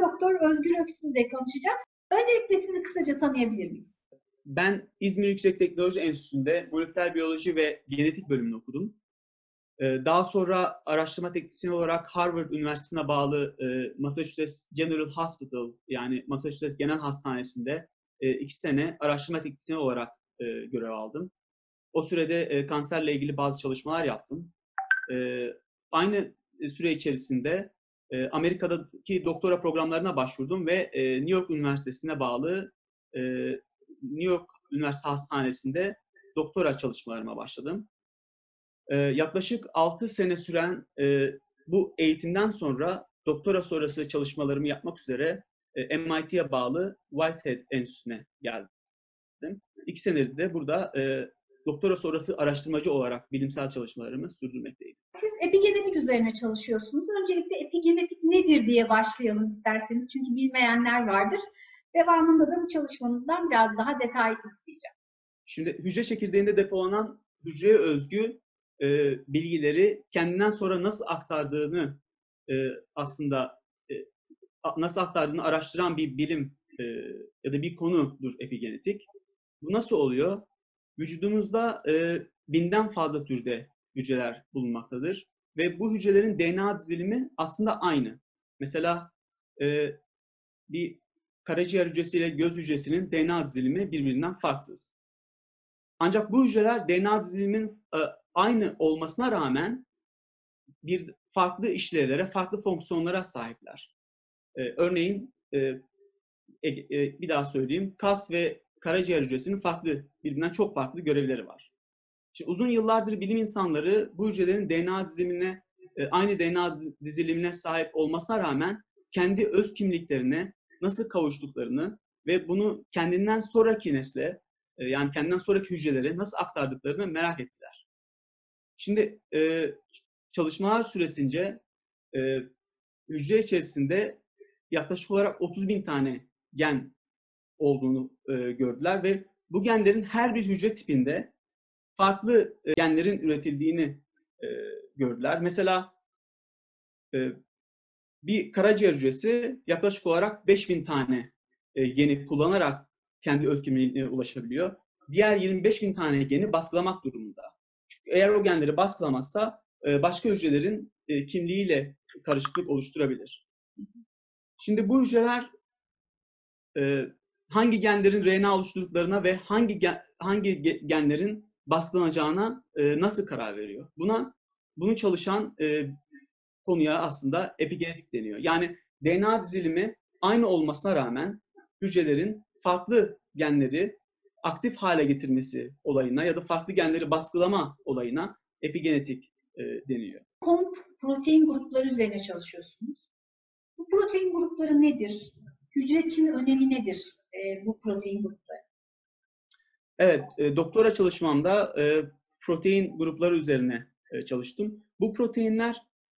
Doktor Özgür Öksüz ile konuşacağız. Öncelikle sizi kısaca tanıyabilir miyiz? Ben İzmir Yüksek Teknoloji Enstitüsü'nde moleküler biyoloji ve genetik bölümünü okudum. Ee, daha sonra araştırma teknisyeni olarak Harvard Üniversitesi'ne bağlı e, Massachusetts General Hospital yani Massachusetts Genel Hastanesi'nde e, iki sene araştırma teknisyeni olarak e, görev aldım. O sürede kanserle ilgili bazı çalışmalar yaptım. Aynı süre içerisinde Amerika'daki doktora programlarına başvurdum ve New York Üniversitesi'ne bağlı New York Üniversitesi Hastanesi'nde doktora çalışmalarıma başladım. Ee, yaklaşık 6 sene süren e, bu eğitimden sonra doktora sonrası çalışmalarımı yapmak üzere e, MIT'ye bağlı Whitehead Enstitüsü'ne geldim. İki senedir de burada e, doktora sonrası araştırmacı olarak bilimsel çalışmalarımı sürdürmekteyim. Siz epigenetik üzerine çalışıyorsunuz. Öncelikle epigenetik nedir diye başlayalım isterseniz. Çünkü bilmeyenler vardır. Devamında da bu çalışmanızdan biraz daha detay isteyeceğim. Şimdi hücre çekirdeğinde depolanan hücreye özgü e, bilgileri kendinden sonra nasıl aktardığını e, aslında e, nasıl aktardığını araştıran bir bilim e, ya da bir konudur epigenetik. Bu nasıl oluyor? Vücudumuzda e, binden fazla türde hücreler bulunmaktadır ve bu hücrelerin DNA dizilimi aslında aynı. Mesela e, bir karaciğer hücresi ile göz hücresinin DNA dizilimi birbirinden farksız. Ancak bu hücreler DNA dizilimin e, aynı olmasına rağmen bir farklı işlevlere, farklı fonksiyonlara sahipler. E, örneğin e, e, e, bir daha söyleyeyim, kas ve karaciğer hücresinin farklı, birbirinden çok farklı görevleri var. Şimdi uzun yıllardır bilim insanları bu hücrelerin DNA dizilimine, e, aynı DNA dizilimine sahip olmasına rağmen kendi öz kimliklerine nasıl kavuştuklarını ve bunu kendinden sonraki nesle, e, yani kendinden sonraki hücrelere nasıl aktardıklarını merak ettiler. Şimdi e, çalışmalar süresince hücre içerisinde yaklaşık olarak 30 bin tane gen olduğunu e, gördüler ve bu genlerin her bir hücre tipinde farklı e, genlerin üretildiğini e, gördüler. Mesela e, bir karaciğer hücresi yaklaşık olarak 5000 tane e, geni kullanarak kendi öz kimliğine ulaşabiliyor. Diğer 25 bin tane geni baskılamak durumunda. Çünkü eğer o genleri baskılamazsa e, başka hücrelerin e, kimliğiyle karışıklık oluşturabilir. Şimdi bu hücreler e, hangi genlerin RNA oluşturduklarına ve hangi hangi genlerin baskılanacağına e, nasıl karar veriyor? Buna bunu çalışan e, konuya aslında epigenetik deniyor. Yani DNA dizilimi aynı olmasına rağmen hücrelerin farklı genleri aktif hale getirmesi olayına ya da farklı genleri baskılama olayına epigenetik e, deniyor. Komp protein grupları üzerine çalışıyorsunuz. Bu protein grupları nedir? Hücre için önemi nedir e, bu protein grupları? Evet, e, doktora çalışmamda e, protein grupları üzerine e, çalıştım. Bu proteinler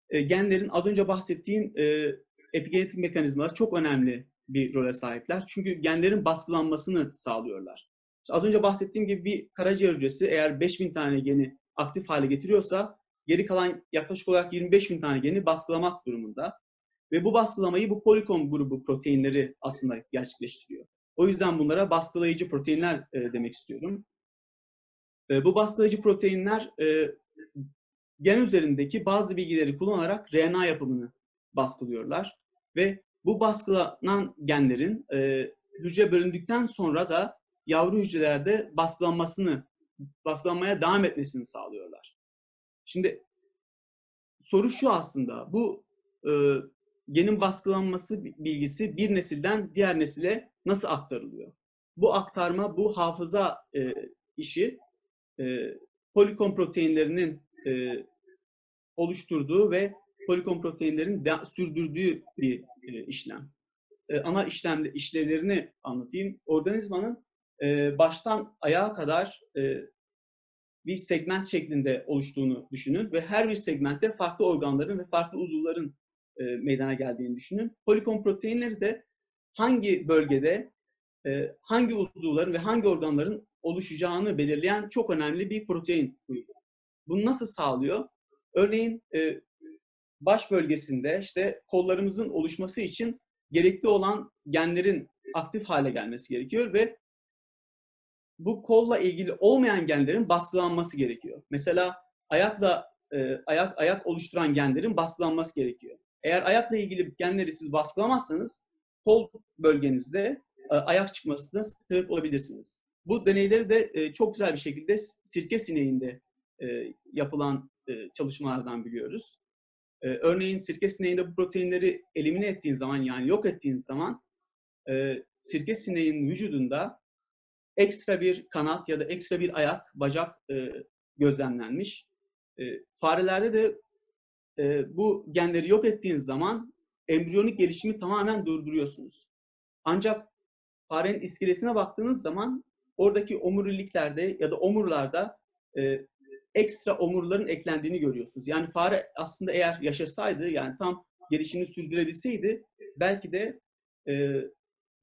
e, genlerin az önce bahsettiğim e, epigenetik mekanizmalar çok önemli bir role sahipler. Çünkü genlerin baskılanmasını sağlıyorlar. İşte az önce bahsettiğim gibi bir karaciğer hücresi eğer 5000 tane geni aktif hale getiriyorsa geri kalan yaklaşık olarak 25 bin tane geni baskılamak durumunda. Ve bu baskılamayı bu polikom grubu proteinleri aslında gerçekleştiriyor. O yüzden bunlara baskılayıcı proteinler e, demek istiyorum. E, bu baskılayıcı proteinler e, gen üzerindeki bazı bilgileri kullanarak RNA yapımını baskılıyorlar. Ve bu baskılanan genlerin e, hücre bölündükten sonra da yavru hücrelerde baskılanmasını, baskılanmaya devam etmesini sağlıyorlar. Şimdi soru şu aslında, bu e, genin baskılanması bilgisi bir nesilden diğer nesile nasıl aktarılıyor? Bu aktarma, bu hafıza e, işi e, polikom proteinlerinin e, oluşturduğu ve polikom proteinlerin de, sürdürdüğü bir e, işlem. E, ana işlem işlevlerini anlatayım. Organizmanın e, baştan ayağa kadar e, bir segment şeklinde oluştuğunu düşünün ve her bir segmentte farklı organların ve farklı uzuvların e, meydana geldiğini düşünün. Polikom proteinleri de hangi bölgede e, hangi uzuvların ve hangi organların oluşacağını belirleyen çok önemli bir protein grubu. Bunu nasıl sağlıyor? Örneğin e, baş bölgesinde işte kollarımızın oluşması için gerekli olan genlerin aktif hale gelmesi gerekiyor ve bu kolla ilgili olmayan genlerin baskılanması gerekiyor. Mesela ayakla e, ayak ayak oluşturan genlerin baskılanması gerekiyor. Eğer ayakla ilgili genleri siz baskılamazsanız kol bölgenizde e, ayak çıkmasına sebep olabilirsiniz. Bu deneyleri de e, çok güzel bir şekilde sirke sineğinde e, yapılan çalışmalardan biliyoruz. Örneğin sirke sineğinde bu proteinleri elimine ettiğin zaman yani yok ettiğin zaman sirke sineğin vücudunda ekstra bir kanat ya da ekstra bir ayak, bacak gözlemlenmiş. Farelerde de e, bu genleri yok ettiğiniz zaman embriyonik gelişimi tamamen durduruyorsunuz. Ancak farenin iskelesine baktığınız zaman oradaki omuriliklerde ya da omurlarda e, ekstra omurların eklendiğini görüyorsunuz. Yani fare aslında eğer yaşasaydı yani tam gelişimini sürdürebilseydi belki de e,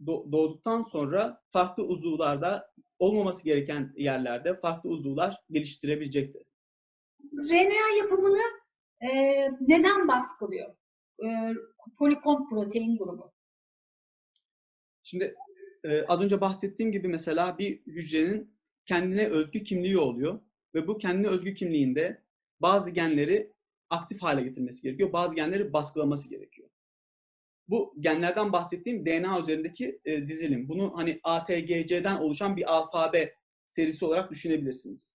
doğduktan sonra farklı uzuvlarda olmaması gereken yerlerde farklı uzuvlar geliştirebilecekti. RNA yapımını e, neden baskılıyor? E, polikom protein grubu. Şimdi e, az önce bahsettiğim gibi mesela bir hücrenin kendine özgü kimliği oluyor ve bu kendine özgü kimliğinde bazı genleri aktif hale getirmesi gerekiyor, bazı genleri baskılaması gerekiyor bu genlerden bahsettiğim DNA üzerindeki e, dizilim. Bunu hani ATGC'den oluşan bir alfabe serisi olarak düşünebilirsiniz.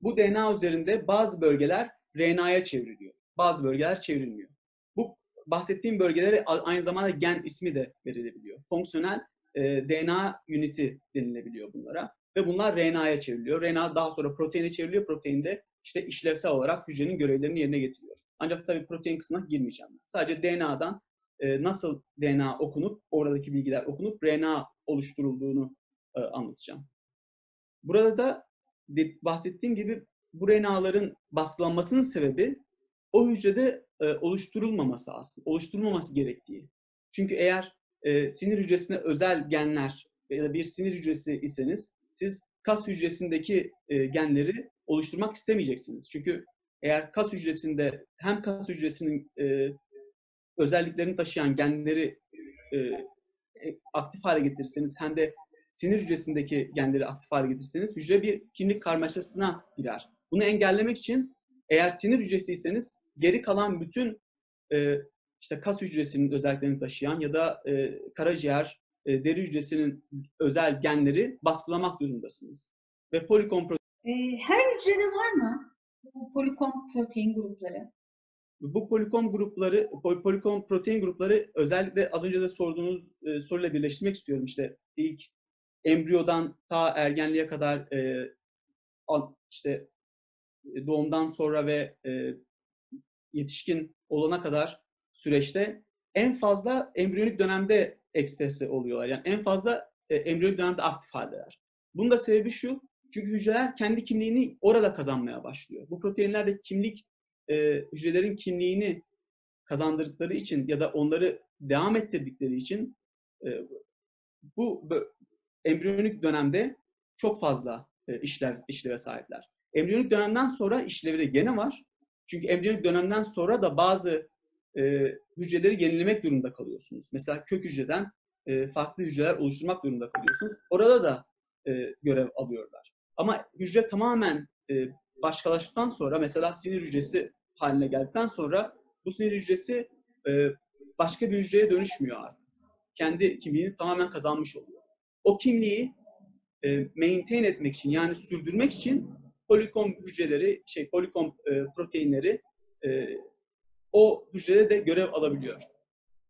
Bu DNA üzerinde bazı bölgeler RNA'ya çevriliyor. Bazı bölgeler çevrilmiyor. Bu bahsettiğim bölgelere aynı zamanda gen ismi de verilebiliyor. Fonksiyonel e, DNA üniti denilebiliyor bunlara. Ve bunlar RNA'ya çevriliyor. RNA daha sonra proteine çevriliyor. Proteinde işte işlevsel olarak hücrenin görevlerini yerine getiriyor. Ancak tabii protein kısmına girmeyeceğim. Sadece DNA'dan e, nasıl DNA okunup, oradaki bilgiler okunup RNA oluşturulduğunu e, anlatacağım. Burada da bahsettiğim gibi bu RNA'ların baskılanmasının sebebi o hücrede e, oluşturulmaması aslında, oluşturulmaması gerektiği. Çünkü eğer sinir hücresine özel genler ya da bir sinir hücresi iseniz siz kas hücresindeki genleri oluşturmak istemeyeceksiniz. Çünkü eğer kas hücresinde hem kas hücresinin özelliklerini taşıyan genleri e, e, aktif hale getirirseniz hem de sinir hücresindeki genleri aktif hale getirirseniz hücre bir kimlik karmaşasına girer. Bunu engellemek için eğer sinir hücresiyseniz geri kalan bütün e, işte kas hücresinin özelliklerini taşıyan ya da e, karaciğer, e, deri hücresinin özel genleri baskılamak durumundasınız. Ve polikom e, her hücrede var mı bu polikom protein grupları? Bu polikom grupları, polikom protein grupları özellikle az önce de sorduğunuz e, soruyla birleştirmek istiyorum. İşte ilk embriyodan ta ergenliğe kadar e, işte e, doğumdan sonra ve e, yetişkin olana kadar süreçte en fazla embriyonik dönemde ekspresi oluyorlar. Yani en fazla e, embriyonik dönemde aktif haldeler. Bunun da sebebi şu, çünkü hücreler kendi kimliğini orada kazanmaya başlıyor. Bu proteinlerde kimlik e, hücrelerin kimliğini kazandırdıkları için ya da onları devam ettirdikleri için e, bu embriyonik dönemde çok fazla e, işlev, işleve sahipler. Embriyonik dönemden sonra işlevleri gene var. Çünkü embriyonik dönemden sonra da bazı e, hücreleri yenilemek durumunda kalıyorsunuz. Mesela kök hücreden e, farklı hücreler oluşturmak durumunda kalıyorsunuz. Orada da e, görev alıyorlar. Ama hücre tamamen e, başkalaştıktan sonra mesela sinir hücresi haline geldikten sonra bu sinir hücresi e, başka bir hücreye dönüşmüyor artık. Kendi kimliğini tamamen kazanmış oluyor. O kimliği e, maintain etmek için yani sürdürmek için polikom hücreleri, şey polikom e, proteinleri e, o hücrede de görev alabiliyor.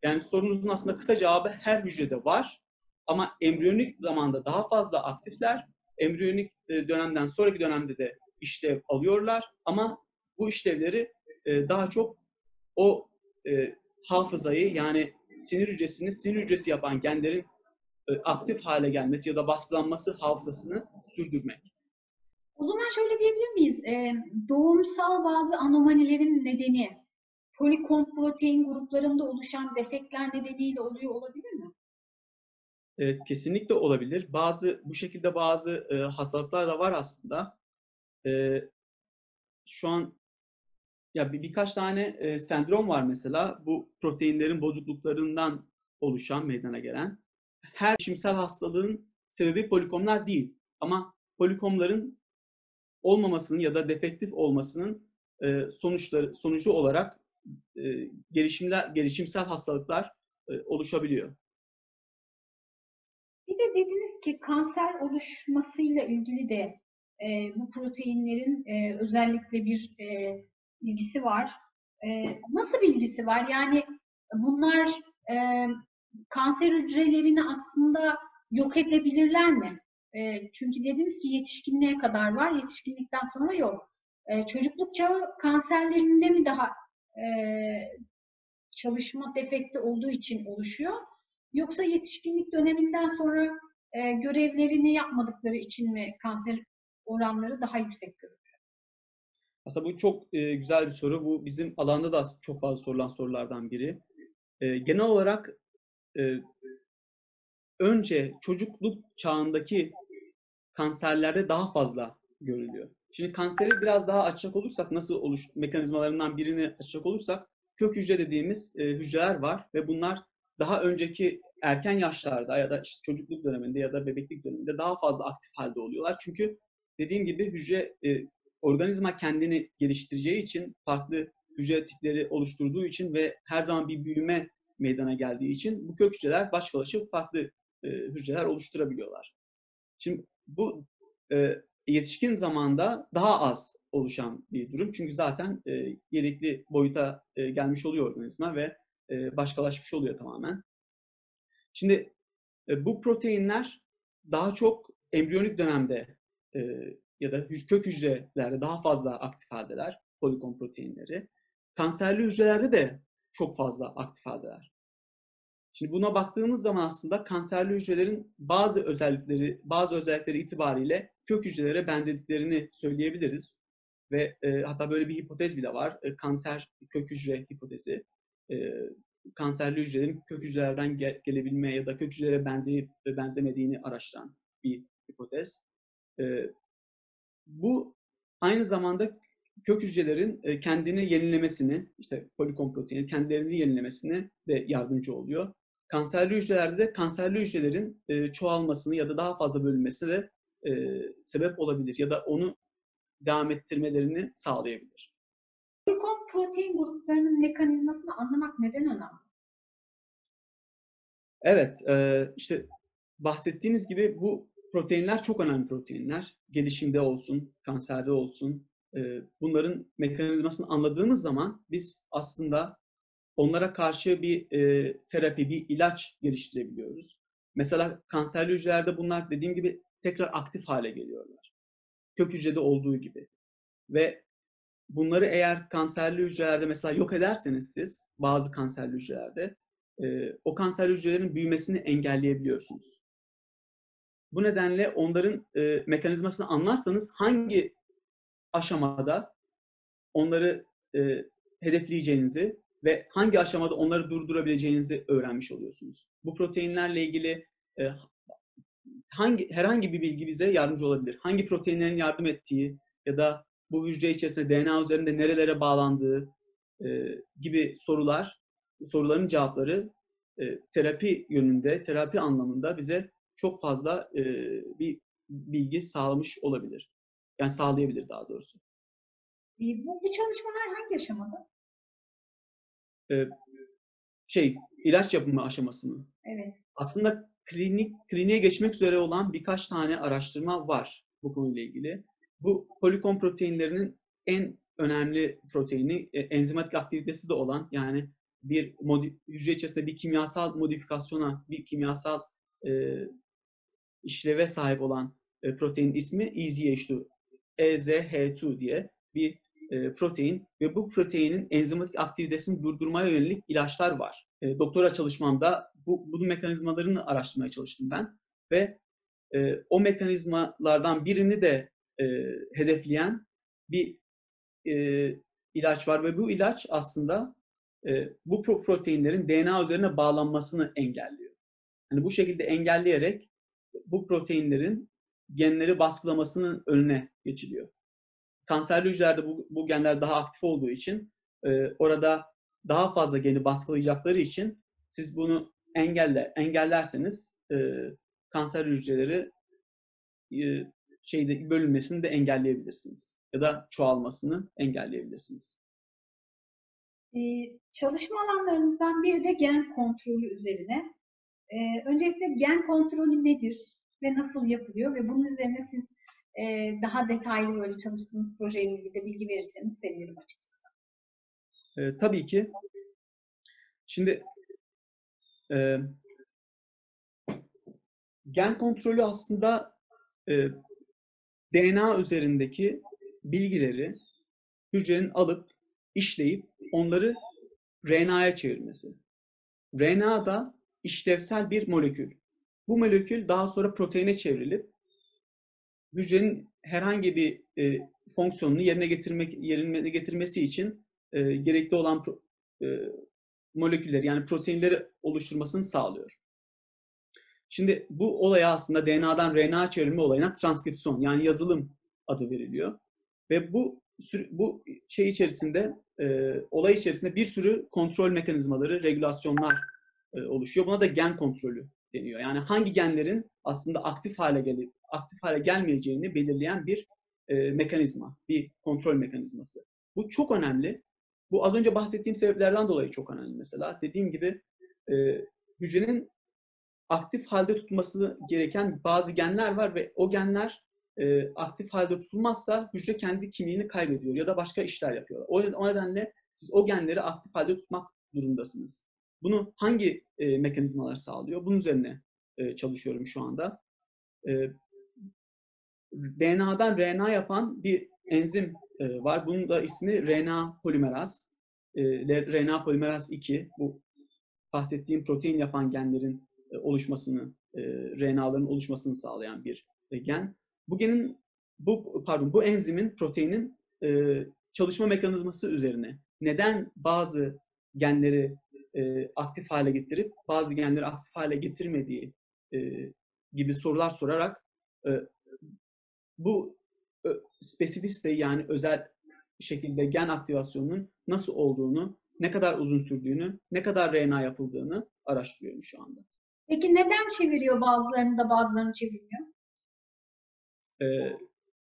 Yani sorunuzun aslında kısa cevabı her hücrede var ama embriyonik zamanda daha fazla aktifler. Embriyonik e, dönemden sonraki dönemde de işlev alıyorlar ama bu işlevleri e, daha çok o e, hafızayı yani sinir hücresini sinir hücresi yapan genlerin e, aktif hale gelmesi ya da baskılanması hafızasını sürdürmek. O zaman şöyle diyebilir miyiz? E, doğumsal bazı anomalilerin nedeni polikomprotein gruplarında oluşan defektler nedeniyle oluyor olabilir mi? Evet, kesinlikle olabilir. Bazı bu şekilde bazı e, hastalıklar da var aslında. E, şu an ya bir, birkaç tane e, sendrom var mesela. Bu proteinlerin bozukluklarından oluşan, meydana gelen her gelişimsel hastalığın sebebi polikomlar değil. Ama polikomların olmamasının ya da defektif olmasının e, sonuçları sonucu olarak e, gelişimler gelişimsel hastalıklar e, oluşabiliyor. Bir de dediniz ki kanser oluşmasıyla ilgili de e, bu proteinlerin e, özellikle bir e, ilgisi var. E, nasıl bir ilgisi var? Yani bunlar e, kanser hücrelerini aslında yok edebilirler mi? E, çünkü dediniz ki yetişkinliğe kadar var, yetişkinlikten sonra yok. E, çocukluk çağı kanserlerinde mi daha e, çalışma defekti olduğu için oluşuyor? Yoksa yetişkinlik döneminden sonra e, görevlerini yapmadıkları için mi kanser oranları daha yüksek görülüyor? Aslında bu çok e, güzel bir soru. Bu bizim alanda da çok fazla sorulan sorulardan biri. E, genel olarak e, önce çocukluk çağındaki kanserlerde daha fazla görülüyor. Şimdi kanseri biraz daha açacak olursak, nasıl oluş mekanizmalarından birini açacak olursak, kök hücre dediğimiz e, hücreler var ve bunlar daha önceki erken yaşlarda ya da işte çocukluk döneminde ya da bebeklik döneminde daha fazla aktif halde oluyorlar. Çünkü dediğim gibi hücre e, organizma kendini geliştireceği için farklı hücre tipleri oluşturduğu için ve her zaman bir büyüme meydana geldiği için bu kök hücreler başkalaşıp farklı e, hücreler oluşturabiliyorlar. Şimdi bu e, yetişkin zamanda daha az oluşan bir durum. Çünkü zaten e, gerekli boyuta e, gelmiş oluyor organizma ve e, başkalaşmış oluyor tamamen. Şimdi e, bu proteinler daha çok embriyonik dönemde e, ya da kök hücrelerde daha fazla aktif haldeler, polikom proteinleri. Kanserli hücrelerde de çok fazla aktif haldeler. Şimdi buna baktığımız zaman aslında kanserli hücrelerin bazı özellikleri, bazı özellikleri itibariyle kök hücrelere benzediklerini söyleyebiliriz. Ve e, hatta böyle bir hipotez bile var. E, kanser kök hücre hipotezi. E, kanserli hücrelerin kök hücrelerden gel- gelebilme ya da kök hücrelere benzeyip ve benzemediğini araştıran bir hipotez. E, bu aynı zamanda kök hücrelerin e, kendini yenilemesini, işte polikom proteini kendilerini yenilemesine de yardımcı oluyor. Kanserli hücrelerde de kanserli hücrelerin e, çoğalmasını ya da daha fazla bölünmesine de e, sebep olabilir ya da onu devam ettirmelerini sağlayabilir. Polikom protein gruplarının mekanizmasını anlamak neden önemli? Evet, e, işte bahsettiğiniz gibi bu proteinler çok önemli proteinler. Gelişimde olsun, kanserde olsun. E, bunların mekanizmasını anladığımız zaman biz aslında onlara karşı bir e, terapi, bir ilaç geliştirebiliyoruz. Mesela kanserli hücrelerde bunlar dediğim gibi tekrar aktif hale geliyorlar. Kök hücrede olduğu gibi. Ve bunları eğer kanserli hücrelerde mesela yok ederseniz siz bazı kanserli hücrelerde e, o kanserli hücrelerin büyümesini engelleyebiliyorsunuz. Bu nedenle onların e, mekanizmasını anlarsanız hangi aşamada onları e, hedefleyeceğinizi ve hangi aşamada onları durdurabileceğinizi öğrenmiş oluyorsunuz. Bu proteinlerle ilgili e, hangi herhangi bir bilgi bize yardımcı olabilir. Hangi proteinlerin yardım ettiği ya da bu hücre içerisinde DNA üzerinde nerelere bağlandığı e, gibi sorular, soruların cevapları e, terapi yönünde, terapi anlamında bize çok fazla e, bir bilgi sağlamış olabilir. Yani sağlayabilir daha doğrusu. E, bu, bu çalışmalar hangi aşamada? E, şey, ilaç yapımı aşaması mı? Evet. Aslında klinik kliniğe geçmek üzere olan birkaç tane araştırma var bu konuyla ilgili. Bu polikom proteinlerinin en önemli proteini e, enzimatik aktivitesi de olan yani bir hücre içerisinde bir kimyasal modifikasyona, bir kimyasal e, işleve sahip olan e, protein ismi EZH2, EZH2 diye bir e, protein ve bu proteinin enzimatik aktivitesini durdurmaya yönelik ilaçlar var. E, doktora çalışmamda bu, bu mekanizmalarını araştırmaya çalıştım ben ve e, o mekanizmalardan birini de e, hedefleyen bir e, ilaç var ve bu ilaç aslında e, bu proteinlerin DNA üzerine bağlanmasını engelliyor. Yani bu şekilde engelleyerek bu proteinlerin genleri baskılamasının önüne geçiliyor. Kanserli hücrelerde bu, bu genler daha aktif olduğu için e, orada daha fazla geni baskılayacakları için siz bunu engelle engellerseniz e, kanser hücreleri e, şeyde bölünmesini de engelleyebilirsiniz ya da çoğalmasını engelleyebilirsiniz. Ee, çalışma alanlarımızdan biri de gen kontrolü üzerine. Ee, öncelikle gen kontrolü nedir ve nasıl yapılıyor ve bunun üzerine siz daha detaylı böyle çalıştığınız projeyle ilgili de bilgi verirseniz sevinirim açıkçası. E, tabii ki. Şimdi e, gen kontrolü aslında e, DNA üzerindeki bilgileri hücrenin alıp işleyip onları RNA'ya çevirmesi. RNA da işlevsel bir molekül. Bu molekül daha sonra proteine çevrilip hücrenin herhangi bir e, fonksiyonunu yerine getirmek yerine getirmesi için e, gerekli olan pro, e, molekülleri yani proteinleri oluşturmasını sağlıyor. Şimdi bu olaya aslında DNA'dan RNA çevirme olayına transkripsiyon yani yazılım adı veriliyor. Ve bu bu şey içerisinde e, olay içerisinde bir sürü kontrol mekanizmaları, regülasyonlar e, oluşuyor. Buna da gen kontrolü deniyor. Yani hangi genlerin aslında aktif hale gelip aktif hale gelmeyeceğini belirleyen bir e, mekanizma, bir kontrol mekanizması. Bu çok önemli. Bu az önce bahsettiğim sebeplerden dolayı çok önemli mesela. Dediğim gibi e, hücrenin aktif halde tutması gereken bazı genler var ve o genler e, aktif halde tutulmazsa hücre kendi kimliğini kaybediyor ya da başka işler yapıyor. O, o nedenle siz o genleri aktif halde tutmak durumdasınız. Bunu hangi e, mekanizmalar sağlıyor? Bunun üzerine e, çalışıyorum şu anda. E, DNA'dan RNA yapan bir enzim e, var. Bunun da ismi RNA polimeraz. E, RNA polimeraz 2. Bu bahsettiğim protein yapan genlerin e, oluşmasını, e, RNA'ların oluşmasını sağlayan bir e, gen. Bu genin, bu pardon, bu enzimin, proteinin e, çalışma mekanizması üzerine neden bazı genleri e, aktif hale getirip bazı genleri aktif hale getirmediği e, gibi sorular sorarak e, bu spesifiste yani özel şekilde gen aktivasyonunun nasıl olduğunu, ne kadar uzun sürdüğünü, ne kadar RNA yapıldığını araştırıyorum şu anda. Peki neden çeviriyor bazılarını da bazılarını çevirmiyor? Ee,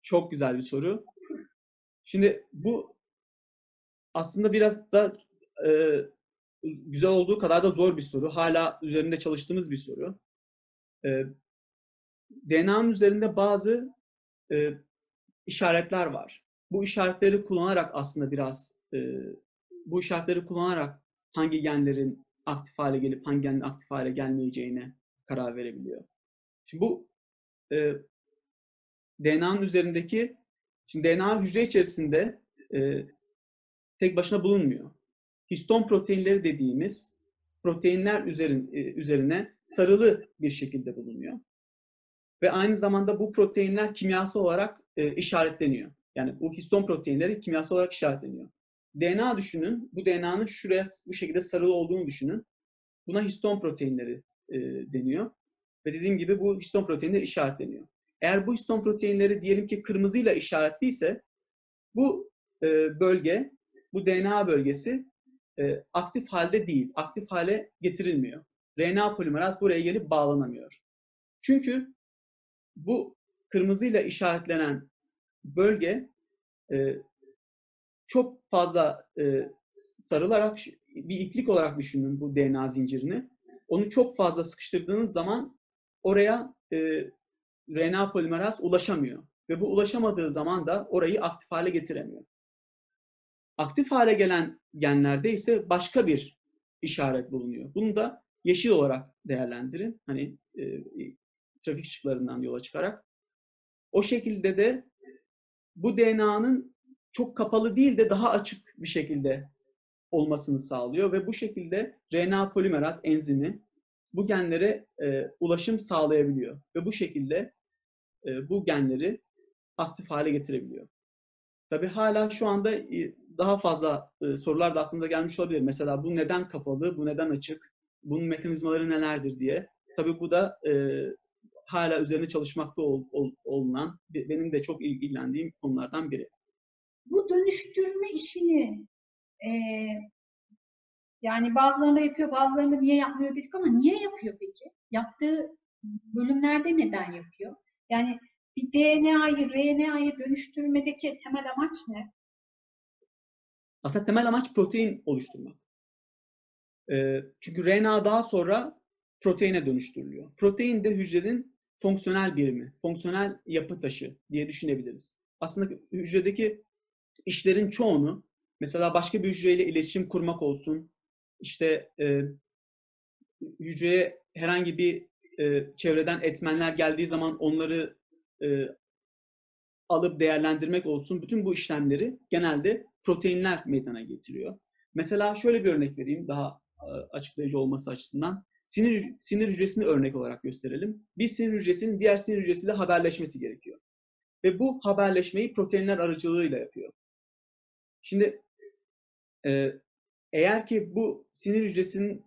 çok güzel bir soru. Şimdi bu aslında biraz da e, güzel olduğu kadar da zor bir soru. Hala üzerinde çalıştığımız bir soru. E, DNA'nın üzerinde bazı e, işaretler var. Bu işaretleri kullanarak aslında biraz e, bu işaretleri kullanarak hangi genlerin aktif hale gelip hangi genlerin aktif hale gelmeyeceğine karar verebiliyor. Şimdi bu e, DNA'nın üzerindeki şimdi DNA hücre içerisinde e, tek başına bulunmuyor. Histon proteinleri dediğimiz proteinler e, üzerine sarılı bir şekilde bulunuyor. Ve aynı zamanda bu proteinler kimyasal olarak e, işaretleniyor. Yani bu histon proteinleri kimyasal olarak işaretleniyor. DNA düşünün. Bu DNA'nın şuraya bu şekilde sarılı olduğunu düşünün. Buna histon proteinleri e, deniyor. Ve dediğim gibi bu histon proteinleri işaretleniyor. Eğer bu histon proteinleri diyelim ki kırmızıyla işaretliyse bu e, bölge, bu DNA bölgesi e, aktif halde değil, aktif hale getirilmiyor. RNA polimeraz buraya gelip bağlanamıyor. Çünkü bu kırmızıyla işaretlenen bölge e, çok fazla e, sarılarak bir iplik olarak düşünün bu DNA zincirini. Onu çok fazla sıkıştırdığınız zaman oraya e, RNA polimeraz ulaşamıyor. Ve bu ulaşamadığı zaman da orayı aktif hale getiremiyor. Aktif hale gelen genlerde ise başka bir işaret bulunuyor. Bunu da yeşil olarak değerlendirin. Hani e, trafik ışıklarından yola çıkarak. O şekilde de bu DNA'nın çok kapalı değil de daha açık bir şekilde olmasını sağlıyor ve bu şekilde RNA polimeraz enzimi bu genlere e, ulaşım sağlayabiliyor ve bu şekilde e, bu genleri aktif hale getirebiliyor. Tabi hala şu anda e, daha fazla e, sorular da aklınıza gelmiş olabilir. Mesela bu neden kapalı, bu neden açık, bunun mekanizmaları nelerdir diye. Tabi bu da e, hala üzerine çalışmakta ol, ol, olunan, benim de çok ilgilendiğim konulardan biri. Bu dönüştürme işini e, Yani bazılarında yapıyor, bazılarında niye yapmıyor dedik ama niye yapıyor peki? Yaptığı bölümlerde neden yapıyor? Yani bir DNA'yı RNA'ya dönüştürmedeki temel amaç ne? Aslında temel amaç protein oluşturmak. Ee, çünkü RNA daha sonra proteine dönüştürülüyor. Protein de hücrenin fonksiyonel birimi, fonksiyonel yapı taşı diye düşünebiliriz. Aslında hücredeki işlerin çoğunu, mesela başka bir hücreyle iletişim kurmak olsun, işte e, hücreye herhangi bir e, çevreden etmenler geldiği zaman onları e, alıp değerlendirmek olsun, bütün bu işlemleri genelde proteinler meydana getiriyor. Mesela şöyle bir örnek vereyim daha e, açıklayıcı olması açısından. Sinir, sinir hücresini örnek olarak gösterelim. Bir sinir hücresinin diğer sinir hücresiyle haberleşmesi gerekiyor. Ve bu haberleşmeyi proteinler aracılığıyla yapıyor. Şimdi e, eğer ki bu sinir hücresinin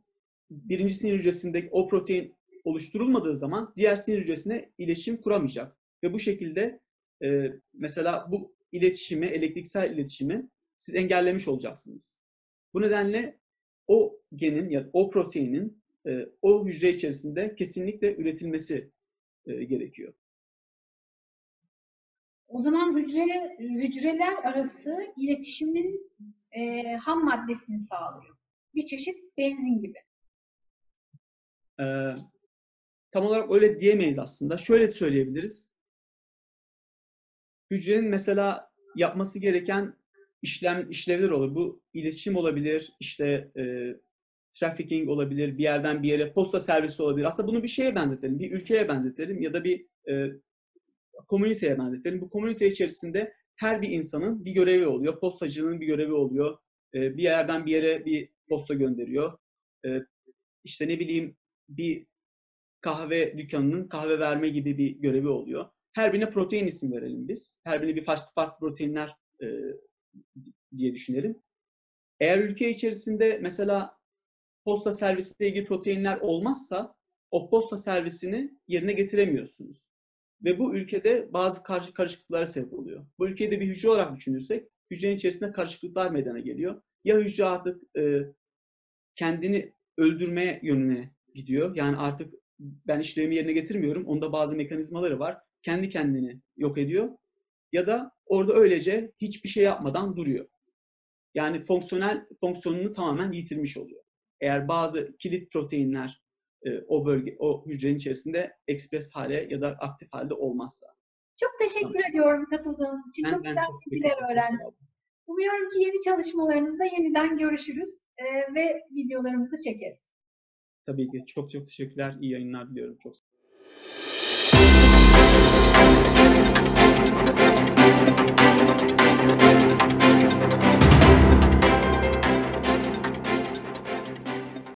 birinci sinir hücresindeki o protein oluşturulmadığı zaman diğer sinir hücresine iletişim kuramayacak. Ve bu şekilde e, mesela bu iletişimi, elektriksel iletişimi siz engellemiş olacaksınız. Bu nedenle o genin ya o proteinin e, o hücre içerisinde kesinlikle üretilmesi e, gerekiyor. O zaman hücreler, hücreler arası iletişimin e, ham maddesini sağlıyor. Bir çeşit benzin gibi. E, tam olarak öyle diyemeyiz aslında. Şöyle söyleyebiliriz. Hücrenin mesela yapması gereken işlem işlevler olur. Bu iletişim olabilir, işte e, trafficking olabilir, bir yerden bir yere posta servisi olabilir. Aslında bunu bir şeye benzetelim, bir ülkeye benzetelim ya da bir e, komüniteye benzetelim. Bu komünite içerisinde her bir insanın bir görevi oluyor. Postacının bir görevi oluyor. E, bir yerden bir yere bir posta gönderiyor. E, işte ne bileyim bir kahve dükkanının kahve verme gibi bir görevi oluyor. Her birine protein isim verelim biz. Her birine bir farklı farklı proteinler e, diye düşünelim. Eğer ülke içerisinde mesela posta servisiyle ilgili proteinler olmazsa o posta servisini yerine getiremiyorsunuz. Ve bu ülkede bazı karışıklıklara sebep oluyor. Bu ülkede bir hücre olarak düşünürsek hücrenin içerisinde karışıklıklar meydana geliyor. Ya hücre artık e, kendini öldürmeye yönüne gidiyor. Yani artık ben işlevimi yerine getirmiyorum. Onda bazı mekanizmaları var. Kendi kendini yok ediyor. Ya da orada öylece hiçbir şey yapmadan duruyor. Yani fonksiyonel fonksiyonunu tamamen yitirmiş oluyor. Eğer bazı kilit proteinler e, o bölge, o hücrenin içerisinde ekspres hale ya da aktif halde olmazsa. Çok teşekkür tamam. ediyorum katıldığınız için. Ben, çok ben güzel bilgiler öğrendim. Umuyorum ki yeni çalışmalarınızda yeniden görüşürüz e, ve videolarımızı çekeriz. Tabii ki. Çok çok teşekkürler. İyi yayınlar diliyorum. Çok